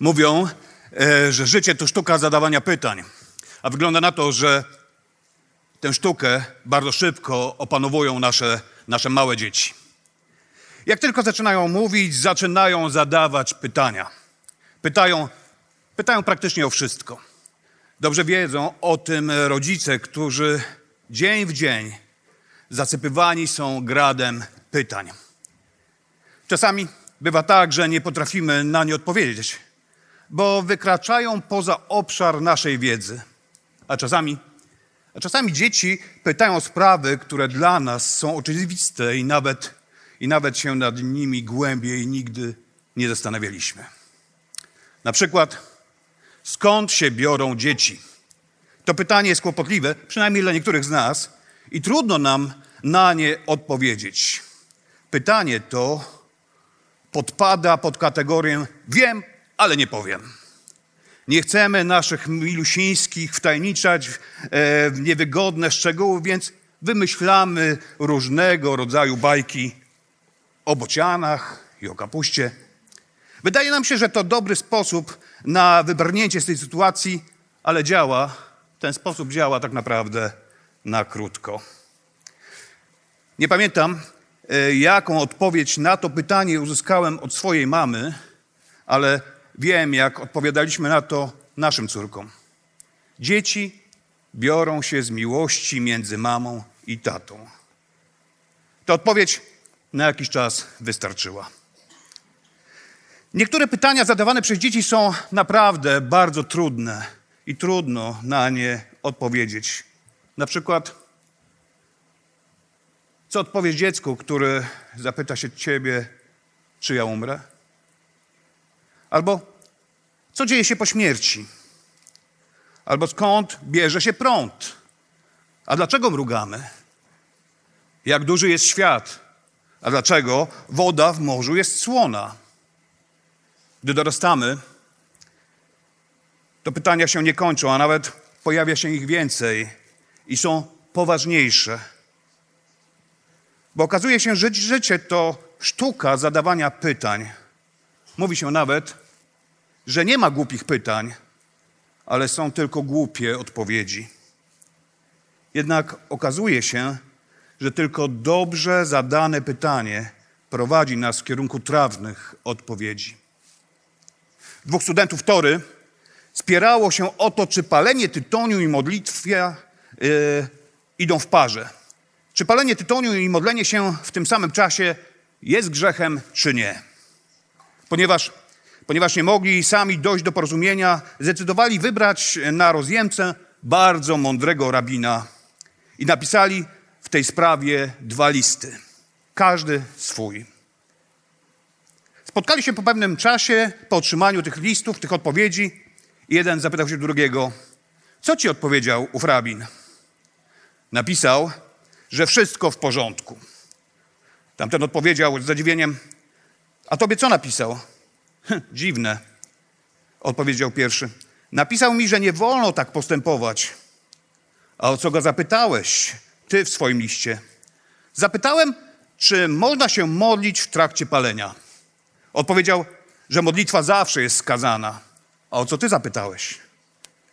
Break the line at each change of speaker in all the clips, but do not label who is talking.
Mówią, e, że życie to sztuka zadawania pytań. A wygląda na to, że tę sztukę bardzo szybko opanowują nasze, nasze małe dzieci. Jak tylko zaczynają mówić, zaczynają zadawać pytania. Pytają, pytają praktycznie o wszystko. Dobrze wiedzą o tym rodzice, którzy dzień w dzień zasypywani są gradem pytań. Czasami bywa tak, że nie potrafimy na nie odpowiedzieć, bo wykraczają poza obszar naszej wiedzy. A czasami, a czasami dzieci pytają o sprawy, które dla nas są oczywiste i nawet, i nawet się nad nimi głębiej nigdy nie zastanawialiśmy. Na przykład, skąd się biorą dzieci? To pytanie jest kłopotliwe, przynajmniej dla niektórych z nas, i trudno nam na nie odpowiedzieć. Pytanie to podpada pod kategorię wiem, ale nie powiem. Nie chcemy naszych milusińskich wtajemniczać e, w niewygodne szczegóły, więc wymyślamy różnego rodzaju bajki o bocianach i o kapuście. Wydaje nam się, że to dobry sposób na wybrnięcie z tej sytuacji, ale działa, ten sposób działa tak naprawdę na krótko. Nie pamiętam, e, jaką odpowiedź na to pytanie uzyskałem od swojej mamy, ale wiem, jak odpowiadaliśmy na to naszym córkom. Dzieci biorą się z miłości między mamą i tatą. Ta odpowiedź na jakiś czas wystarczyła. Niektóre pytania zadawane przez dzieci są naprawdę bardzo trudne i trudno na nie odpowiedzieć. Na przykład, co odpowiesz dziecku, który zapyta się ciebie, czy ja umrę? Albo co dzieje się po śmierci? Albo skąd bierze się prąd? A dlaczego mrugamy? Jak duży jest świat? A dlaczego woda w morzu jest słona? Gdy dorastamy, to pytania się nie kończą, a nawet pojawia się ich więcej i są poważniejsze. Bo okazuje się, że życie to sztuka zadawania pytań. Mówi się nawet, że nie ma głupich pytań, ale są tylko głupie odpowiedzi. Jednak okazuje się, że tylko dobrze zadane pytanie prowadzi nas w kierunku trawnych odpowiedzi. Dwóch studentów Tory spierało się o to, czy palenie tytoniu i modlitwa yy, idą w parze. Czy palenie tytoniu i modlenie się w tym samym czasie jest grzechem, czy nie. Ponieważ, ponieważ nie mogli sami dojść do porozumienia, zdecydowali wybrać na rozjemcę bardzo mądrego rabina i napisali w tej sprawie dwa listy. Każdy swój. Spotkali się po pewnym czasie, po otrzymaniu tych listów, tych odpowiedzi. Jeden zapytał się drugiego, co ci odpowiedział ów rabin? Napisał, że wszystko w porządku. Tamten odpowiedział z zadziwieniem, a tobie co napisał? Hm, dziwne, odpowiedział pierwszy. Napisał mi, że nie wolno tak postępować. A o co go zapytałeś, ty w swoim liście? Zapytałem, czy można się modlić w trakcie palenia. Odpowiedział, że modlitwa zawsze jest skazana. A o co ty zapytałeś?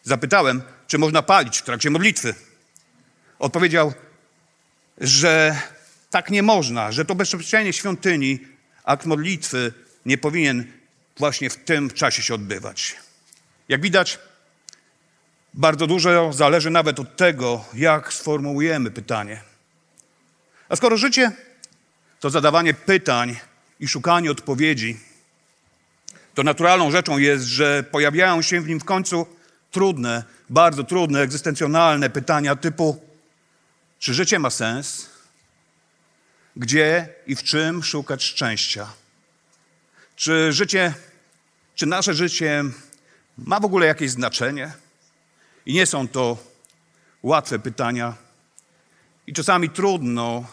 Zapytałem, czy można palić w trakcie modlitwy. Odpowiedział, że tak nie można, że to bezprzepieczenie świątyni, akt modlitwy nie powinien właśnie w tym czasie się odbywać. Jak widać, bardzo dużo zależy nawet od tego, jak sformułujemy pytanie. A skoro życie to zadawanie pytań i szukanie odpowiedzi, to naturalną rzeczą jest, że pojawiają się w nim w końcu trudne, bardzo trudne, egzystencjonalne pytania typu: czy życie ma sens? Gdzie i w czym szukać szczęścia. Czy życie, czy nasze życie ma w ogóle jakieś znaczenie? I nie są to łatwe pytania. I czasami trudno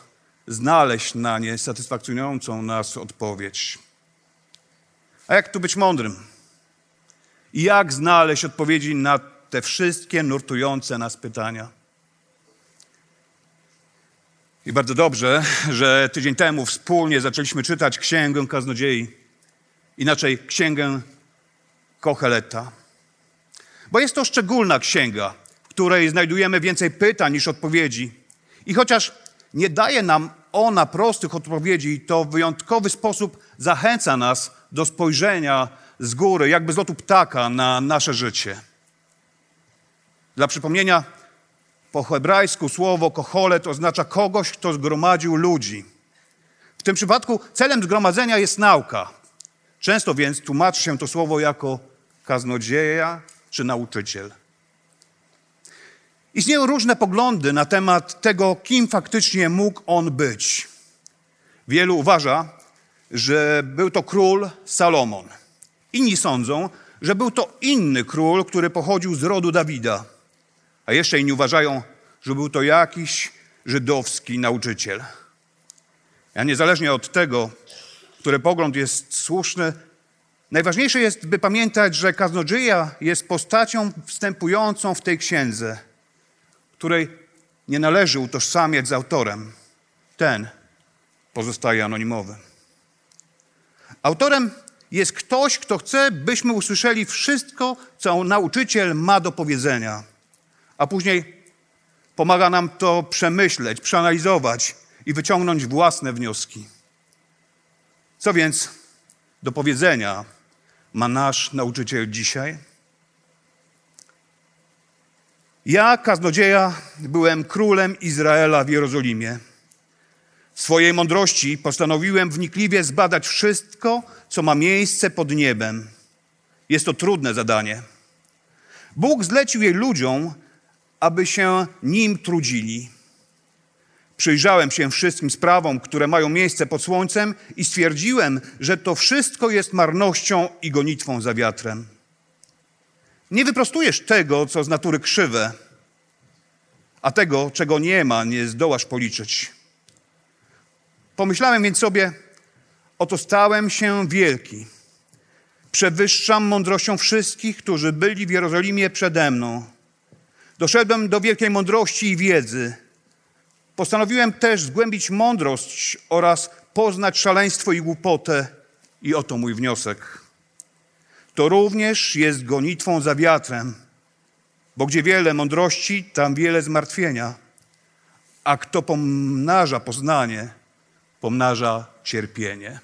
znaleźć na nie satysfakcjonującą nas odpowiedź. A jak tu być mądrym? I jak znaleźć odpowiedzi na te wszystkie nurtujące nas pytania? I bardzo dobrze, że tydzień temu wspólnie zaczęliśmy czytać Księgę Kaznodziei, inaczej Księgę Kocheleta. Bo jest to szczególna księga, w której znajdujemy więcej pytań niż odpowiedzi. I chociaż nie daje nam ona prostych odpowiedzi, to w wyjątkowy sposób zachęca nas do spojrzenia z góry, jakby z lotu ptaka na nasze życie. Dla przypomnienia, po hebrajsku słowo kocholet oznacza kogoś, kto zgromadził ludzi. W tym przypadku celem zgromadzenia jest nauka. Często więc tłumaczy się to słowo jako kaznodzieja czy nauczyciel. Istnieją różne poglądy na temat tego, kim faktycznie mógł on być. Wielu uważa, że był to król Salomon. Inni sądzą, że był to inny król, który pochodził z rodu Dawida. A jeszcze inni uważają, że był to jakiś żydowski nauczyciel. A niezależnie od tego, który pogląd jest słuszny, najważniejsze jest, by pamiętać, że kaznodzieja jest postacią wstępującą w tej księdze, której nie należy utożsamiać z autorem. Ten pozostaje anonimowy. Autorem jest ktoś, kto chce, byśmy usłyszeli wszystko, co nauczyciel ma do powiedzenia, a później pomaga nam to przemyśleć, przeanalizować i wyciągnąć własne wnioski. Co więc do powiedzenia ma nasz nauczyciel dzisiaj? Ja, kaznodzieja, byłem królem Izraela w Jerozolimie. W swojej mądrości postanowiłem wnikliwie zbadać wszystko, co ma miejsce pod niebem. Jest to trudne zadanie. Bóg zlecił jej ludziom, aby się nim trudzili. Przyjrzałem się wszystkim sprawom, które mają miejsce pod słońcem i stwierdziłem, że to wszystko jest marnością i gonitwą za wiatrem. Nie wyprostujesz tego, co z natury krzywe, a tego, czego nie ma, nie zdołasz policzyć. Pomyślałem więc sobie, oto stałem się wielki. Przewyższam mądrością wszystkich, którzy byli w Jerozolimie przede mną. Doszedłem do wielkiej mądrości i wiedzy. Postanowiłem też zgłębić mądrość oraz poznać szaleństwo i głupotę. I oto mój wniosek. To również jest gonitwą za wiatrem, bo gdzie wiele mądrości, tam wiele zmartwienia. A kto pomnaża poznanie, pomnaża cierpienie.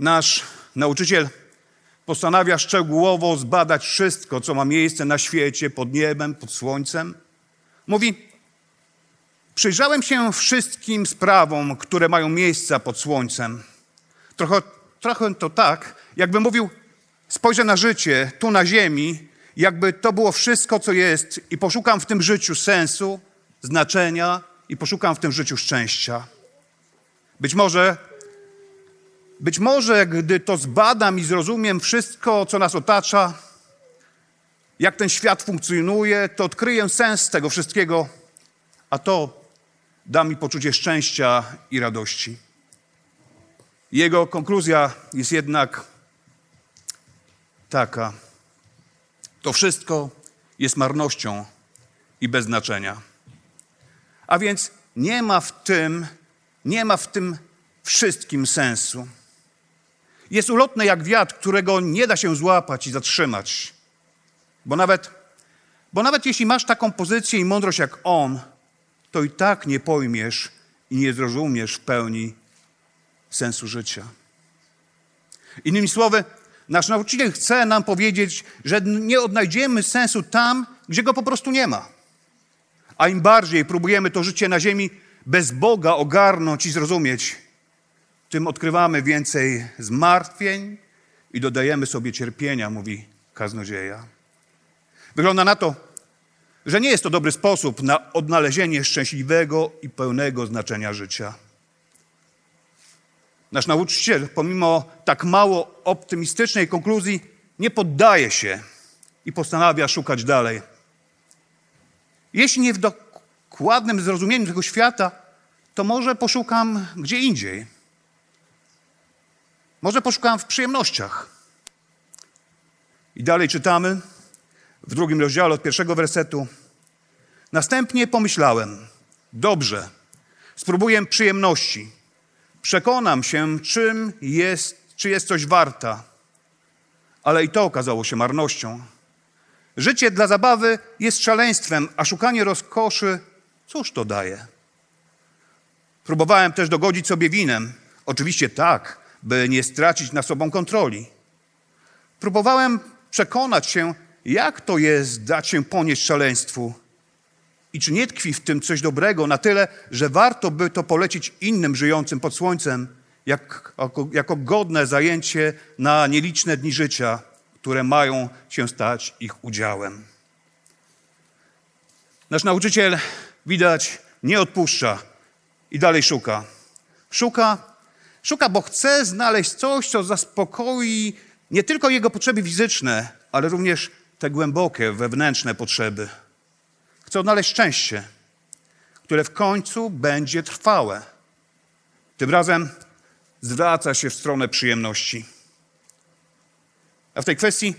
Nasz nauczyciel postanawia szczegółowo zbadać wszystko, co ma miejsce na świecie, pod niebem, pod słońcem. Mówi: Przyjrzałem się wszystkim sprawom, które mają miejsce pod słońcem. Trochę, trochę to tak, jakby mówił: Spojrzę na życie tu na ziemi, jakby to było wszystko, co jest, i poszukam w tym życiu sensu, znaczenia i poszukam w tym życiu szczęścia. Być może być może, gdy to zbadam i zrozumiem wszystko, co nas otacza, jak ten świat funkcjonuje, to odkryję sens tego wszystkiego, a to da mi poczucie szczęścia i radości. Jego konkluzja jest jednak taka: to wszystko jest marnością i bez znaczenia. A więc nie ma w tym, nie ma w tym wszystkim sensu. Jest ulotne jak wiatr, którego nie da się złapać i zatrzymać. Bo nawet, bo nawet jeśli masz taką pozycję i mądrość jak on, to i tak nie pojmiesz i nie zrozumiesz w pełni sensu życia. Innymi słowy, nasz nauczyciel chce nam powiedzieć, że nie odnajdziemy sensu tam, gdzie go po prostu nie ma. A im bardziej próbujemy to życie na ziemi bez Boga ogarnąć i zrozumieć, tym odkrywamy więcej zmartwień i dodajemy sobie cierpienia, mówi kaznodzieja. Wygląda na to, że nie jest to dobry sposób na odnalezienie szczęśliwego i pełnego znaczenia życia. Nasz nauczyciel, pomimo tak mało optymistycznej konkluzji, nie poddaje się i postanawia szukać dalej. Jeśli nie w dokładnym zrozumieniu tego świata, to może poszukam gdzie indziej. Może poszukam w przyjemnościach. I dalej czytamy w drugim rozdziale od pierwszego wersetu. Następnie pomyślałem, dobrze, spróbuję przyjemności. Przekonam się, czym jest, czy jest coś warta. Ale i to okazało się marnością. Życie dla zabawy jest szaleństwem, a szukanie rozkoszy, cóż to daje? Próbowałem też dogodzić sobie winem. Oczywiście tak, by nie stracić nad sobą kontroli. Próbowałem przekonać się, jak to jest dać się ponieść szaleństwu i czy nie tkwi w tym coś dobrego na tyle, że warto by to polecić innym żyjącym pod słońcem, jak, jako, jako godne zajęcie na nieliczne dni życia, które mają się stać ich udziałem. Nasz nauczyciel, widać, nie odpuszcza i dalej szuka. Szuka, szuka, bo chce znaleźć coś, co zaspokoi nie tylko jego potrzeby fizyczne, ale również te głębokie, wewnętrzne potrzeby. Chce odnaleźć szczęście, które w końcu będzie trwałe. Tym razem zwraca się w stronę przyjemności. A w tej kwestii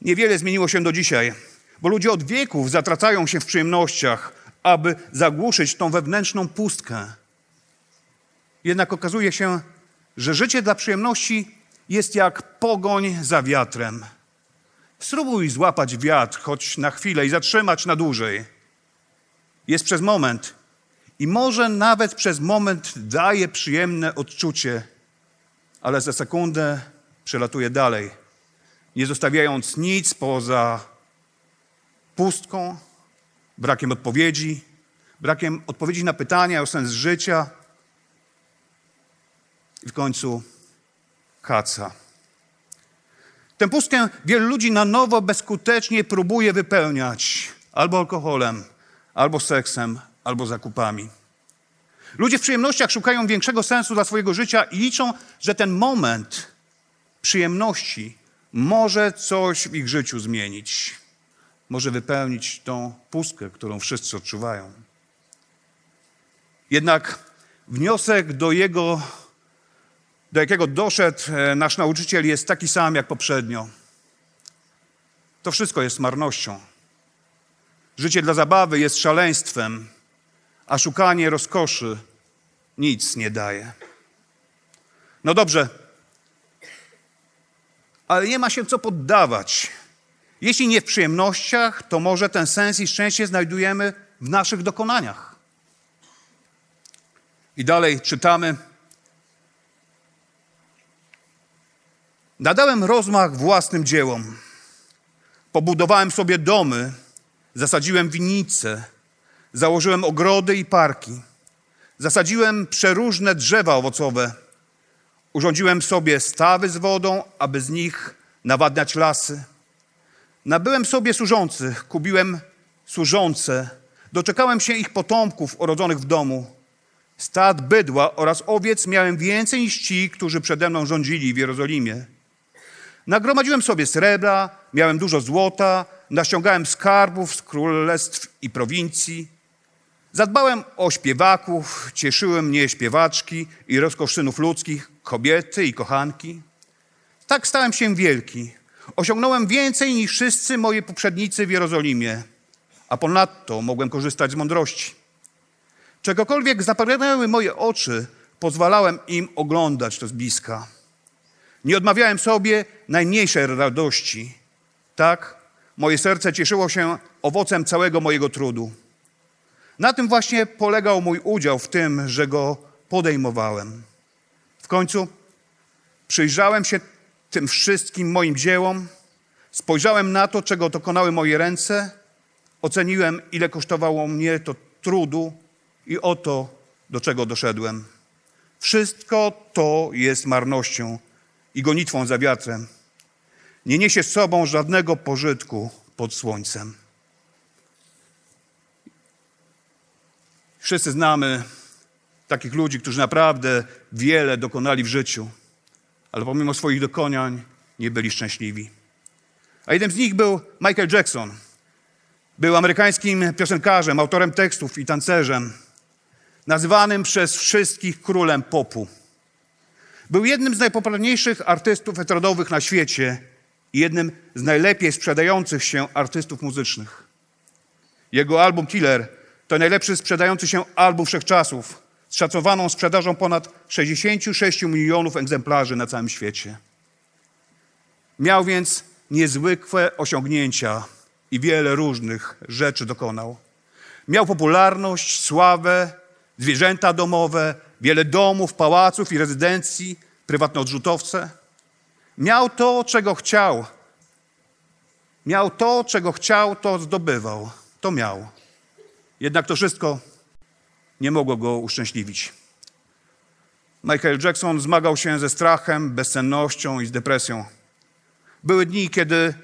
niewiele zmieniło się do dzisiaj, bo ludzie od wieków zatracają się w przyjemnościach, aby zagłuszyć tą wewnętrzną pustkę. Jednak okazuje się, że życie dla przyjemności jest jak pogoń za wiatrem. Spróbuj złapać wiatr choć na chwilę i zatrzymać na dłużej. Jest przez moment i może nawet przez moment daje przyjemne odczucie, ale za sekundę przelatuje dalej, nie zostawiając nic poza pustką, brakiem odpowiedzi, brakiem odpowiedzi na pytania o sens życia i w końcu kaca. Tę pustkę wielu ludzi na nowo bezskutecznie próbuje wypełniać albo alkoholem, albo seksem, albo zakupami. Ludzie w przyjemnościach szukają większego sensu dla swojego życia i liczą, że ten moment przyjemności może coś w ich życiu zmienić. Może wypełnić tą pustkę, którą wszyscy odczuwają. Jednak wniosek do jego do jakiego doszedł e, nasz nauczyciel, jest taki sam jak poprzednio. To wszystko jest marnością. Życie dla zabawy jest szaleństwem, a szukanie rozkoszy nic nie daje. No dobrze, ale nie ma się co poddawać. Jeśli nie w przyjemnościach, to może ten sens i szczęście znajdujemy w naszych dokonaniach. I dalej czytamy. Nadałem rozmach własnym dziełom. Pobudowałem sobie domy, zasadziłem winnice, założyłem ogrody i parki. Zasadziłem przeróżne drzewa owocowe. Urządziłem sobie stawy z wodą, aby z nich nawadniać lasy. Nabyłem sobie służących, kupiłem służące. Doczekałem się ich potomków urodzonych w domu. Stad bydła oraz owiec miałem więcej niż ci, którzy przede mną rządzili w Jerozolimie. Nagromadziłem sobie srebra, miałem dużo złota, naściągałem skarbów z królestw i prowincji. Zadbałem o śpiewaków, cieszyły mnie śpiewaczki i rozkosz synów ludzkich, kobiety i kochanki. Tak stałem się wielki. Osiągnąłem więcej niż wszyscy moi poprzednicy w Jerozolimie, a ponadto mogłem korzystać z mądrości. Czegokolwiek zapragnęły moje oczy, pozwalałem im oglądać to z bliska. Nie odmawiałem sobie najmniejszej radości. Tak, moje serce cieszyło się owocem całego mojego trudu. Na tym właśnie polegał mój udział w tym, że go podejmowałem. W końcu przyjrzałem się tym wszystkim moim dziełom, spojrzałem na to, czego dokonały moje ręce, oceniłem, ile kosztowało mnie to trudu i oto, do czego doszedłem. Wszystko to jest marnością i gonitwą za wiatrem. Nie niesie z sobą żadnego pożytku pod słońcem. Wszyscy znamy takich ludzi, którzy naprawdę wiele dokonali w życiu, ale pomimo swoich dokonań nie byli szczęśliwi. A jednym z nich był Michael Jackson. Był amerykańskim piosenkarzem, autorem tekstów i tancerzem, nazywanym przez wszystkich królem popu. Był jednym z najpopularniejszych artystów estradowych na świecie i jednym z najlepiej sprzedających się artystów muzycznych. Jego album Killer to najlepszy sprzedający się album wszechczasów, z szacowaną sprzedażą ponad 66 milionów egzemplarzy na całym świecie. Miał więc niezwykłe osiągnięcia i wiele różnych rzeczy dokonał. Miał popularność, sławę, zwierzęta domowe, wiele domów, pałaców i rezydencji, prywatne odrzutowce. Miał to, czego chciał. Miał to, czego chciał, to zdobywał. To miał. Jednak to wszystko nie mogło go uszczęśliwić. Michael Jackson zmagał się ze strachem, bezsennością i z depresją. Były dni, kiedy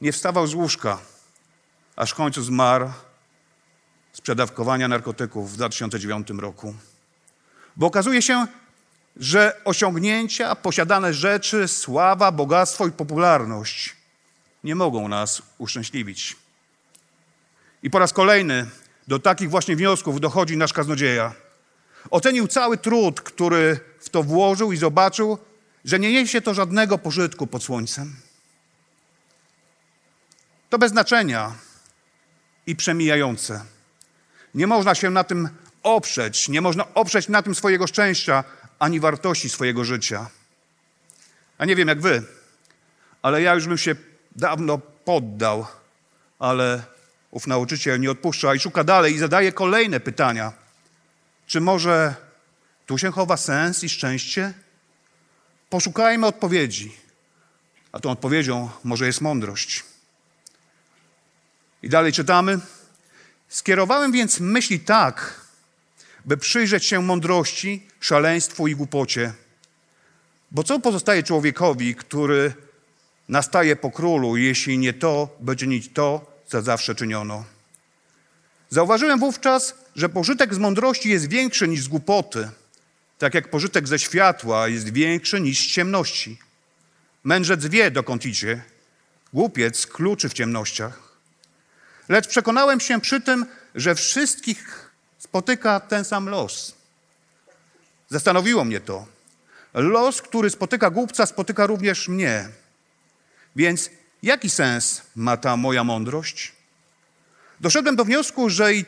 nie wstawał z łóżka, aż w końcu zmarł z przedawkowania narkotyków w 2009 roku. Bo okazuje się, że osiągnięcia, posiadane rzeczy, sława, bogactwo i popularność nie mogą nas uszczęśliwić. I po raz kolejny do takich właśnie wniosków dochodzi nasz kaznodzieja. Ocenił cały trud, który w to włożył i zobaczył, że nie niesie to żadnego pożytku pod słońcem. To bez znaczenia i przemijające. Nie można się na tym oprzeć, nie można oprzeć na tym swojego szczęścia ani wartości swojego życia. A nie wiem jak wy, ale ja już bym się dawno poddał, ale ów nauczyciel nie odpuszcza i szuka dalej i zadaje kolejne pytania. Czy może tu się chowa sens i szczęście? Poszukajmy odpowiedzi. A tą odpowiedzią może jest mądrość. I dalej czytamy. Skierowałem więc myśli tak, by przyjrzeć się mądrości, szaleństwu i głupocie. Bo co pozostaje człowiekowi, który nastaje po królu, jeśli nie to, by czynić to, co zawsze czyniono? Zauważyłem wówczas, że pożytek z mądrości jest większy niż z głupoty, tak jak pożytek ze światła jest większy niż z ciemności. Mędrzec wie, dokąd idzie, głupiec kluczy w ciemnościach. Lecz przekonałem się przy tym, że wszystkich spotyka ten sam los. Zastanowiło mnie to. Los, który spotyka głupca, spotyka również mnie. Więc jaki sens ma ta moja mądrość? Doszedłem do wniosku, że i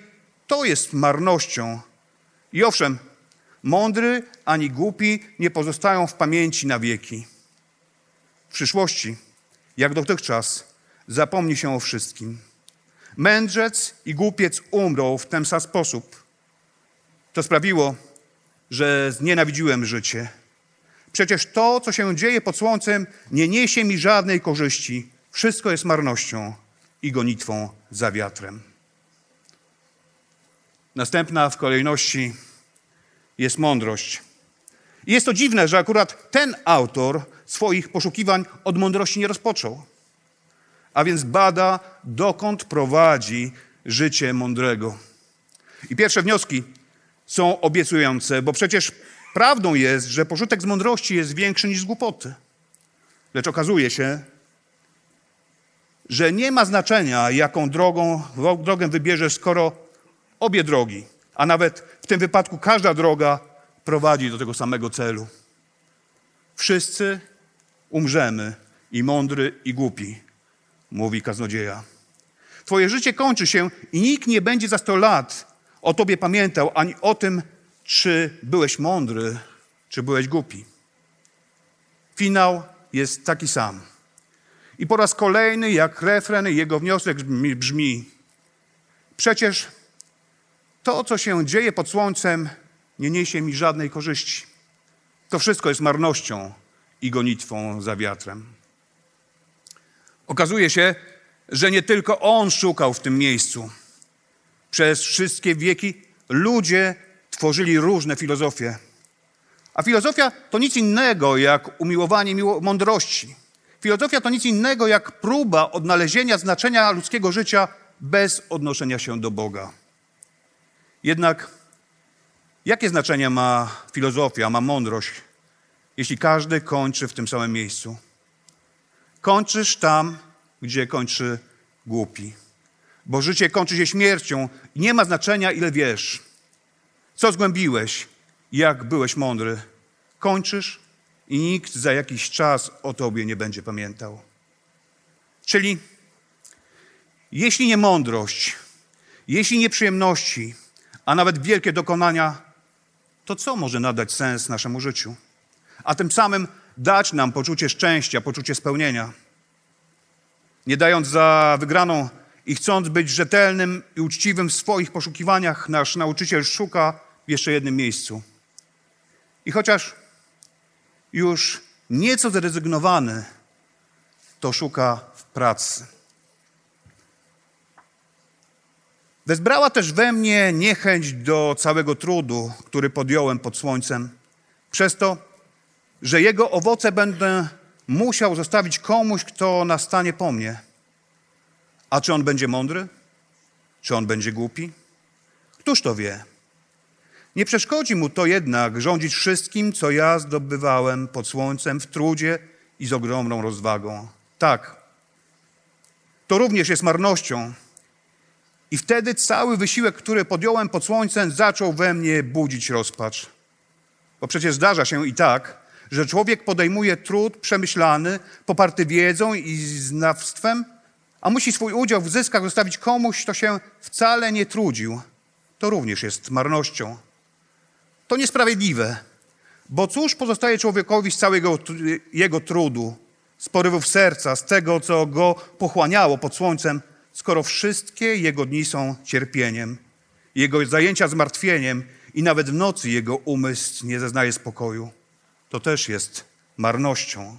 to jest marnością. I owszem, mądry ani głupi nie pozostają w pamięci na wieki. W przyszłości, jak dotychczas, zapomni się o wszystkim. Mędrzec i głupiec umrą w ten sam sposób. To sprawiło, że znienawidziłem życie. Przecież to, co się dzieje pod słońcem, nie niesie mi żadnej korzyści. Wszystko jest marnością i gonitwą za wiatrem. Następna w kolejności jest mądrość. I jest to dziwne, że akurat ten autor swoich poszukiwań od mądrości nie rozpoczął. A więc bada, dokąd prowadzi życie mądrego. I pierwsze wnioski są obiecujące, bo przecież prawdą jest, że pożytek z mądrości jest większy niż z głupoty. Lecz okazuje się, że nie ma znaczenia, jaką drogą, drogę wybierzesz, skoro obie drogi, a nawet w tym wypadku każda droga prowadzi do tego samego celu. Wszyscy umrzemy, i mądry, i głupi, mówi kaznodzieja. Twoje życie kończy się i nikt nie będzie za sto lat o tobie pamiętał, ani o tym, czy byłeś mądry, czy byłeś głupi. Finał jest taki sam. I po raz kolejny, jak refren, jego wniosek brzmi: Przecież to, co się dzieje pod słońcem, nie niesie mi żadnej korzyści. To wszystko jest marnością i gonitwą za wiatrem. Okazuje się, że nie tylko on szukał w tym miejscu. Przez wszystkie wieki ludzie tworzyli różne filozofie. A filozofia to nic innego jak umiłowanie miło- mądrości. Filozofia to nic innego jak próba odnalezienia znaczenia ludzkiego życia bez odnoszenia się do Boga. Jednak Jakie znaczenie ma filozofia, ma mądrość, jeśli każdy kończy w tym samym miejscu? Kończysz tam, gdzie kończy głupi. Bo życie kończy się śmiercią nie ma znaczenia, ile wiesz. Co zgłębiłeś, jak byłeś mądry. Kończysz i nikt za jakiś czas o tobie nie będzie pamiętał. Czyli jeśli nie mądrość, jeśli nie przyjemności, a nawet wielkie dokonania, to co może nadać sens naszemu życiu? A tym samym dać nam poczucie szczęścia, poczucie spełnienia. Nie dając za wygraną i chcąc być rzetelnym i uczciwym w swoich poszukiwaniach, nasz nauczyciel szuka w jeszcze jednym miejscu. I chociaż już nieco zrezygnowany, to szuka w pracy. Wezbrała też we mnie niechęć do całego trudu, który podjąłem pod słońcem, przez to, że jego owoce będę musiał zostawić komuś, kto nastanie po mnie. A czy on będzie mądry? Czy on będzie głupi? Któż to wie? Nie przeszkodzi mu to jednak rządzić wszystkim, co ja zdobywałem pod słońcem w trudzie i z ogromną rozwagą. Tak, to również jest marnością. I wtedy cały wysiłek, który podjąłem pod słońcem, zaczął we mnie budzić rozpacz. Bo przecież zdarza się i tak, że człowiek podejmuje trud przemyślany, poparty wiedzą i znawstwem, a musi swój udział w zyskach zostawić komuś, kto się wcale nie trudził. To również jest marnością. To niesprawiedliwe, bo cóż pozostaje człowiekowi z całego jego trudu, z porywów serca, z tego, co go pochłaniało pod słońcem, skoro wszystkie jego dni są cierpieniem, jego zajęcia zmartwieniem i nawet w nocy jego umysł nie zeznaje spokoju. To też jest marnością.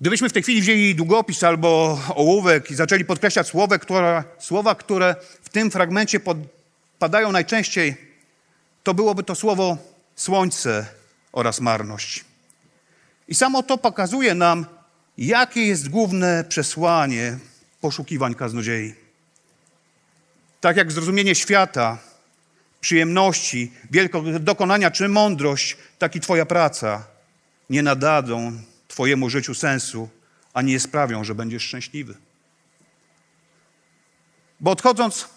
Gdybyśmy w tej chwili wzięli długopis albo ołówek i zaczęli podkreślać słowa, które, słowa, które w tym fragmencie padają najczęściej, to byłoby to słowo słońce oraz marność. I samo to pokazuje nam, jakie jest główne przesłanie poszukiwań kaznodziei. Tak jak zrozumienie świata, przyjemności, wielkiego dokonania czy mądrość, tak i Twoja praca nie nadadzą Twojemu życiu sensu, ani nie sprawią, że będziesz szczęśliwy. Bo odchodząc,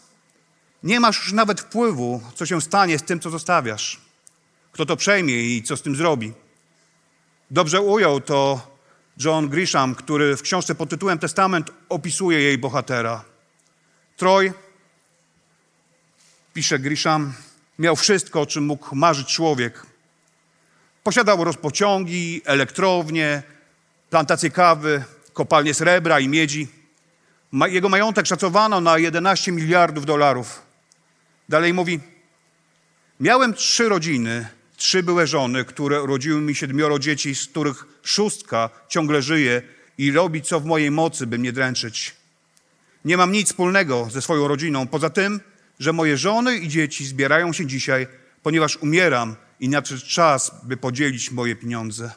nie masz już nawet wpływu, co się stanie z tym, co zostawiasz. Kto to przejmie i co z tym zrobi. Dobrze ujął to John Grisham, który w książce pod tytułem Testament opisuje jej bohatera. Troj, pisze Grisham, miał wszystko, o czym mógł marzyć człowiek. Posiadał rozpociągi, elektrownie, plantacje kawy, kopalnie srebra i miedzi. Jego majątek szacowano na 11 miliardów dolarów. Dalej mówi: Miałem trzy rodziny, trzy były żony, które urodziły mi siedmioro dzieci, z których szóstka ciągle żyje i robi co w mojej mocy, by mnie dręczyć. Nie mam nic wspólnego ze swoją rodziną, poza tym, że moje żony i dzieci zbierają się dzisiaj, ponieważ umieram i nadszedł czas, by podzielić moje pieniądze.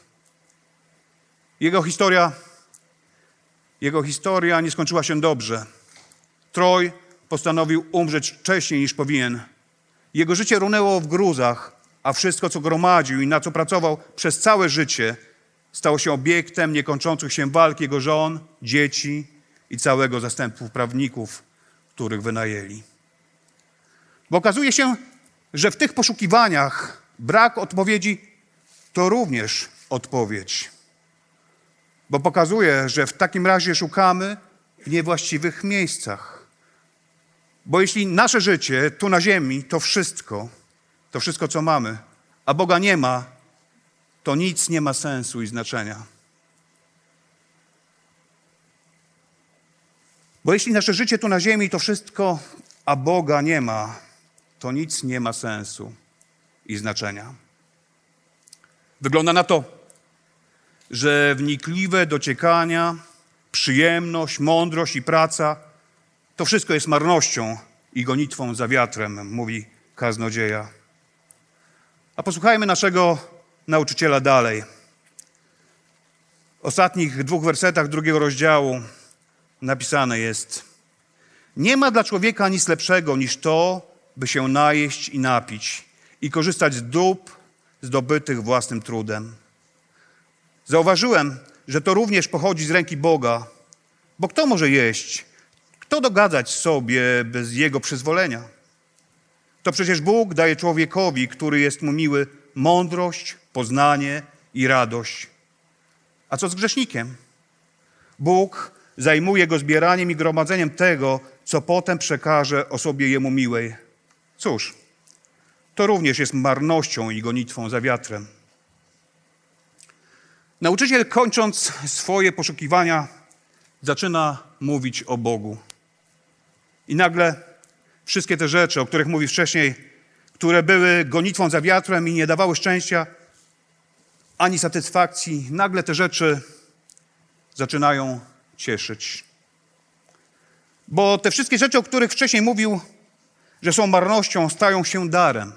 Jego historia, jego historia nie skończyła się dobrze. Troj postanowił umrzeć wcześniej niż powinien. Jego życie runęło w gruzach, a wszystko, co gromadził i na co pracował przez całe życie, stało się obiektem niekończących się walk jego żon, dzieci i całego zastępu prawników, których wynajęli. Bo okazuje się, że w tych poszukiwaniach brak odpowiedzi to również odpowiedź. Bo pokazuje, że w takim razie szukamy w niewłaściwych miejscach. Bo jeśli nasze życie tu na ziemi to wszystko, to wszystko, co mamy, a Boga nie ma, to nic nie ma sensu i znaczenia. Bo jeśli nasze życie tu na ziemi to wszystko, a Boga nie ma, to nic nie ma sensu i znaczenia. Wygląda na to, że wnikliwe dociekania, przyjemność, mądrość i praca to wszystko jest marnością i gonitwą za wiatrem, mówi kaznodzieja. A posłuchajmy naszego nauczyciela dalej. W ostatnich dwóch wersetach drugiego rozdziału napisane jest: Nie ma dla człowieka nic lepszego niż to, by się najeść i napić i korzystać z dóbr zdobytych własnym trudem. Zauważyłem, że to również pochodzi z ręki Boga, bo kto może jeść? Kto dogadzać sobie bez Jego przyzwolenia? To przecież Bóg daje człowiekowi, który jest mu miły, mądrość, poznanie i radość. A co z grzesznikiem? Bóg zajmuje go zbieraniem i gromadzeniem tego, co potem przekaże osobie jemu miłej. Cóż, to również jest marnością i gonitwą za wiatrem. Nauczyciel, kończąc swoje poszukiwania, zaczyna mówić o Bogu. I nagle wszystkie te rzeczy, o których mówi wcześniej, które były gonitwą za wiatrem i nie dawały szczęścia ani satysfakcji, nagle te rzeczy zaczynają cieszyć. Bo te wszystkie rzeczy, o których wcześniej mówił, że są marnością, stają się darem.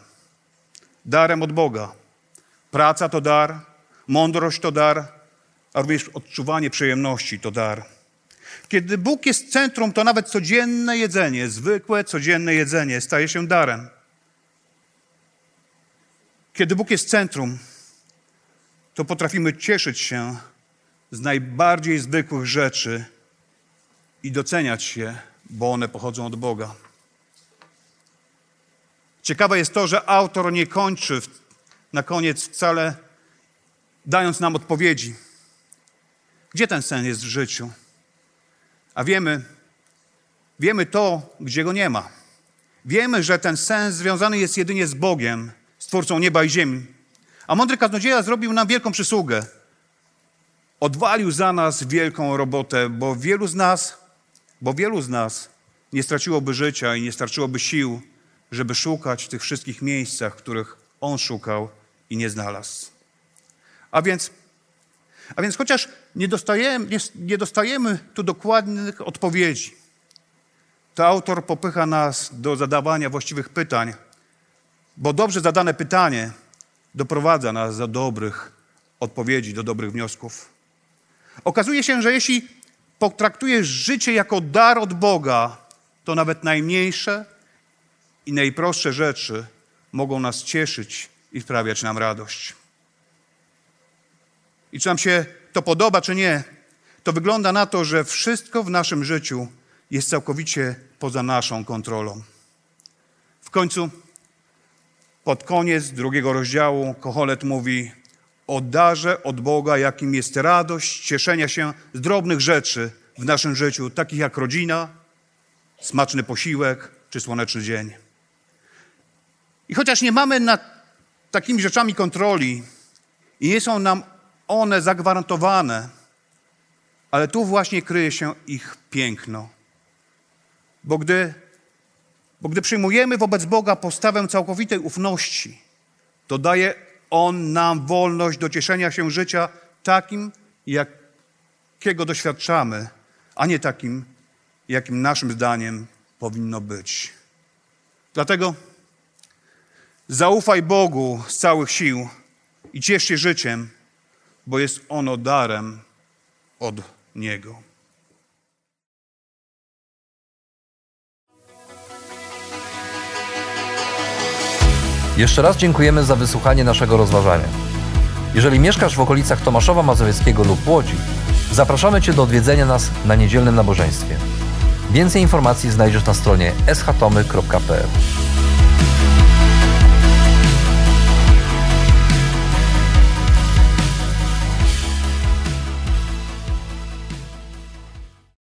Darem od Boga. Praca to dar, mądrość to dar, a również odczuwanie przyjemności to dar. Kiedy Bóg jest centrum, to nawet codzienne jedzenie, zwykłe codzienne jedzenie staje się darem. Kiedy Bóg jest centrum, to potrafimy cieszyć się z najbardziej zwykłych rzeczy i doceniać się, bo one pochodzą od Boga. Ciekawe jest to, że autor nie kończy na koniec wcale dając nam odpowiedzi. Gdzie ten sen jest w życiu? A wiemy, wiemy to, gdzie go nie ma. Wiemy, że ten sens związany jest jedynie z Bogiem, Stwórcą nieba i ziemi. A mądry kaznodzieja zrobił nam wielką przysługę. Odwalił za nas wielką robotę, bo wielu z nas, bo wielu z nas nie straciłoby życia i nie starczyłoby sił, żeby szukać w tych wszystkich miejscach, których on szukał i nie znalazł. A więc, a więc chociaż nie dostajemy, nie, nie dostajemy tu dokładnych odpowiedzi, to autor popycha nas do zadawania właściwych pytań, bo dobrze zadane pytanie doprowadza nas do dobrych odpowiedzi, do dobrych wniosków. Okazuje się, że jeśli potraktujesz życie jako dar od Boga, to nawet najmniejsze i najprostsze rzeczy mogą nas cieszyć i sprawiać nam radość. I czy nam się to podoba, czy nie, to wygląda na to, że wszystko w naszym życiu jest całkowicie poza naszą kontrolą. W końcu, pod koniec drugiego rozdziału, Kocholet mówi o darze od Boga, jakim jest radość, cieszenia się z drobnych rzeczy w naszym życiu, takich jak rodzina, smaczny posiłek czy słoneczny dzień. I chociaż nie mamy nad takimi rzeczami kontroli i nie są nam one zagwarantowane, ale tu właśnie kryje się ich piękno. Bo gdy, bo gdy przyjmujemy wobec Boga postawę całkowitej ufności, to daje On nam wolność do cieszenia się życia takim, jakiego doświadczamy, a nie takim, jakim naszym zdaniem powinno być. Dlatego zaufaj Bogu z całych sił i ciesz się życiem, bo jest ono darem od Niego.
Jeszcze raz dziękujemy za wysłuchanie naszego rozważania. Jeżeli mieszkasz w okolicach Tomaszowa Mazowieckiego lub Łodzi, zapraszamy Cię do odwiedzenia nas na niedzielnym nabożeństwie. Więcej informacji znajdziesz na stronie schatomy.pl.